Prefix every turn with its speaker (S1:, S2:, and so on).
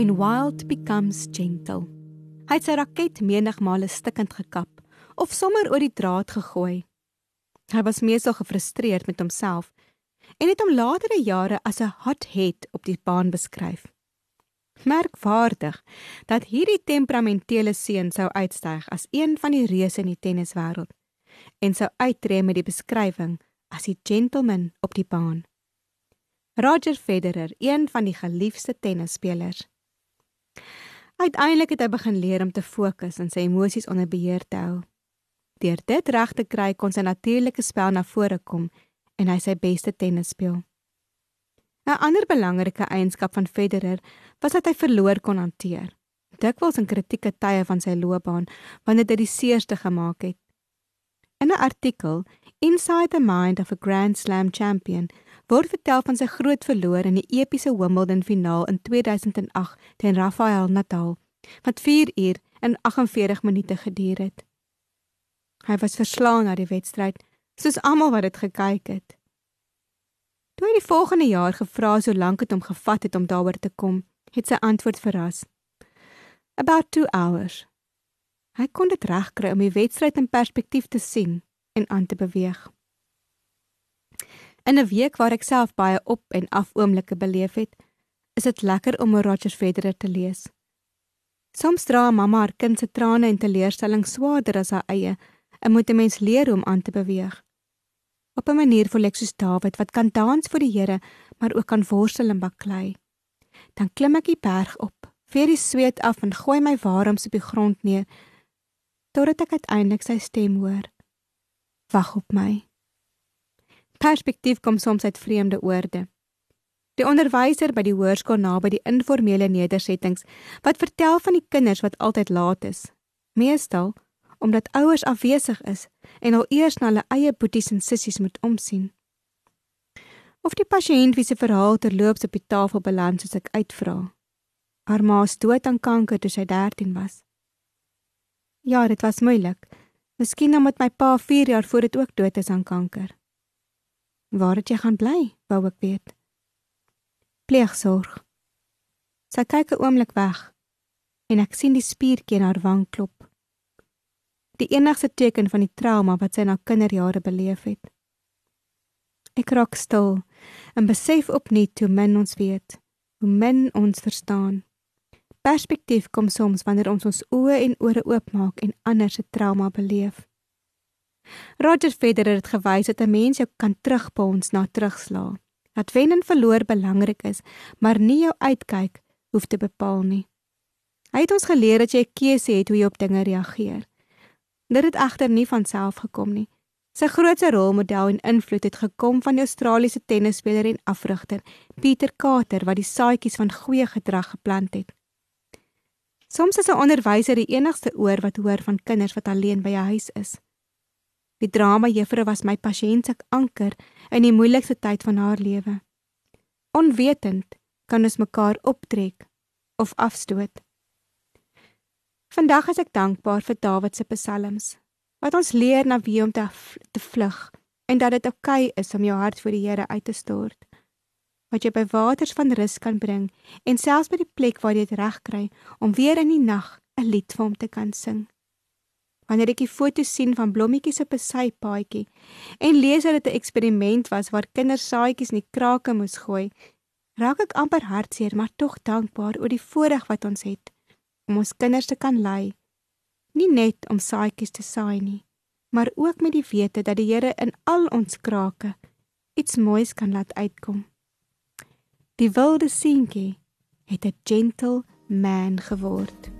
S1: When wild becomes gentle. Hy het sy raket menigmale stikkend gekap of sommer oor die draad gegooi. Hy was meestal gefrustreerd met homself en het hom latere jare as 'n hothead op die baan beskryf. Merkwaardig dat hierdie temperamentele seun sou uitstyg as een van die reuse in die tenniswêreld en sou uittreë met die beskrywing as die gentleman op die baan. Roger Federer, een van die geliefde tennisspelers. Uiteindelik het hy begin leer om te fokus en sy emosies onder beheer te hou. Deur dit reg te kry, kon sy natuurlike spel na vore kom en hy sy beste tennis speel. 'n Ander belangrike eienskap van Federer was dat hy verloor kon hanteer. Dikwels in kritieke tye van sy loopbaan wanneer dit die seerste gemaak het. In 'n artikel Inside the Mind of a Grand Slam Champion word vertel van sy groot verloor in die epiese Wimbledon finaal in 2008 teen Rafael Nadal wat 4 uur en 48 minute geduur het. Hy was verslaan na die wedstryd, soos almal wat dit gekyk het. Toe hy die volgende jaar gevra so lank het hom gevat het om daaroor te kom, het sy antwoord verras. About 2 hours. Hy kon dit regkry om die wedstryd in perspektief te sien en aan te beweeg. In 'n week waar ek self baie op en af oomblikke beleef het, is dit lekker om oor Roger Federer te lees. Soms dra mamma haar kind se trane en teleurstelling swaarder as haar eie, en moet 'n mens leer hoe om aan te beweeg. Op 'n manier voel ek soos Dawid wat kan dans vir die Here, maar ook kan worstel en baklei. Dan klim ek die berg op, veer die sweet af en gooi my warms op die grond neer, totdat ek uiteindelik sy stem hoor. Wag op my perspektief kom soms uit vreemde oorde. Die onderwyser by die hoërskool naby die informele nedersettings wat vertel van die kinders wat altyd laat is. Meestal omdat ouers afwesig is en al eers na hulle eie boeties en sissies moet omsien. Of die pasiënt wie se verhaal terloops op die tafel beland soos ek uitvra. Haar ma is dood aan kanker toe sy 13 was. Ja, dit was moeilik. Miskien omdat my pa 4 jaar voor dit ook dood is aan kanker. Waar het jy gaan bly? wou ek weet. Pleegsorg. Sy kyk 'n oomblik weg en ek sien die spiertjie in haar wang klop. Die enigste teken van die trauma wat sy na kinderjare beleef het. Ek raak stil en besef opnuut hoe min ons weet, hoe min ons verstaan. Perspektief kom soms wanneer ons ons oë en ore oopmaak en ander se trauma beleef. Roger Federer het gewys dat 'n mens jou kan terugbons na terugslaan. Dat wen en verloor belangrik is, maar nie jou uitkyk hoef te bepaal nie. Hy het ons geleer dat jy 'n keuse het hoe jy op dinge reageer. Dit het egter nie van self gekom nie. Sy grootste rolmodel en invloed het gekom van die Australiese tennisspeler en afrigter Pieter Carter wat die saadjies van goeie gedrag geplant het. Soms is 'n onderwyser die enigste oor wat hoor van kinders wat alleen by 'n huis is. Die drama juffrou was my pasiënt se anker in die moeilikste tyd van haar lewe. Onwetend kan ons mekaar optrek of afstoot. Vandag is ek dankbaar vir Dawid se psalms wat ons leer na wie om te te vlug en dat dit oukei okay is om jou hart voor die Here uit te stort. Wat jy by waters van rus kan bring en selfs by die plek waar jy dit reg kry om weer in die nag 'n lied vir hom te kan sing wanneer ek die foto's sien van blommetjies op 'n sypaadjie en lees dat dit 'n eksperiment was waar kinders saaitjies in die krake moes gooi, raak ek amper hartseer, maar tog dankbaar oor die voorreg wat ons het om ons kinders te kan lei. Nie net om saaitjies te saai nie, maar ook met die wete dat die Here in al ons krake iets moois kan laat uitkom. Die wilde seentjie het 'n gentle man geword.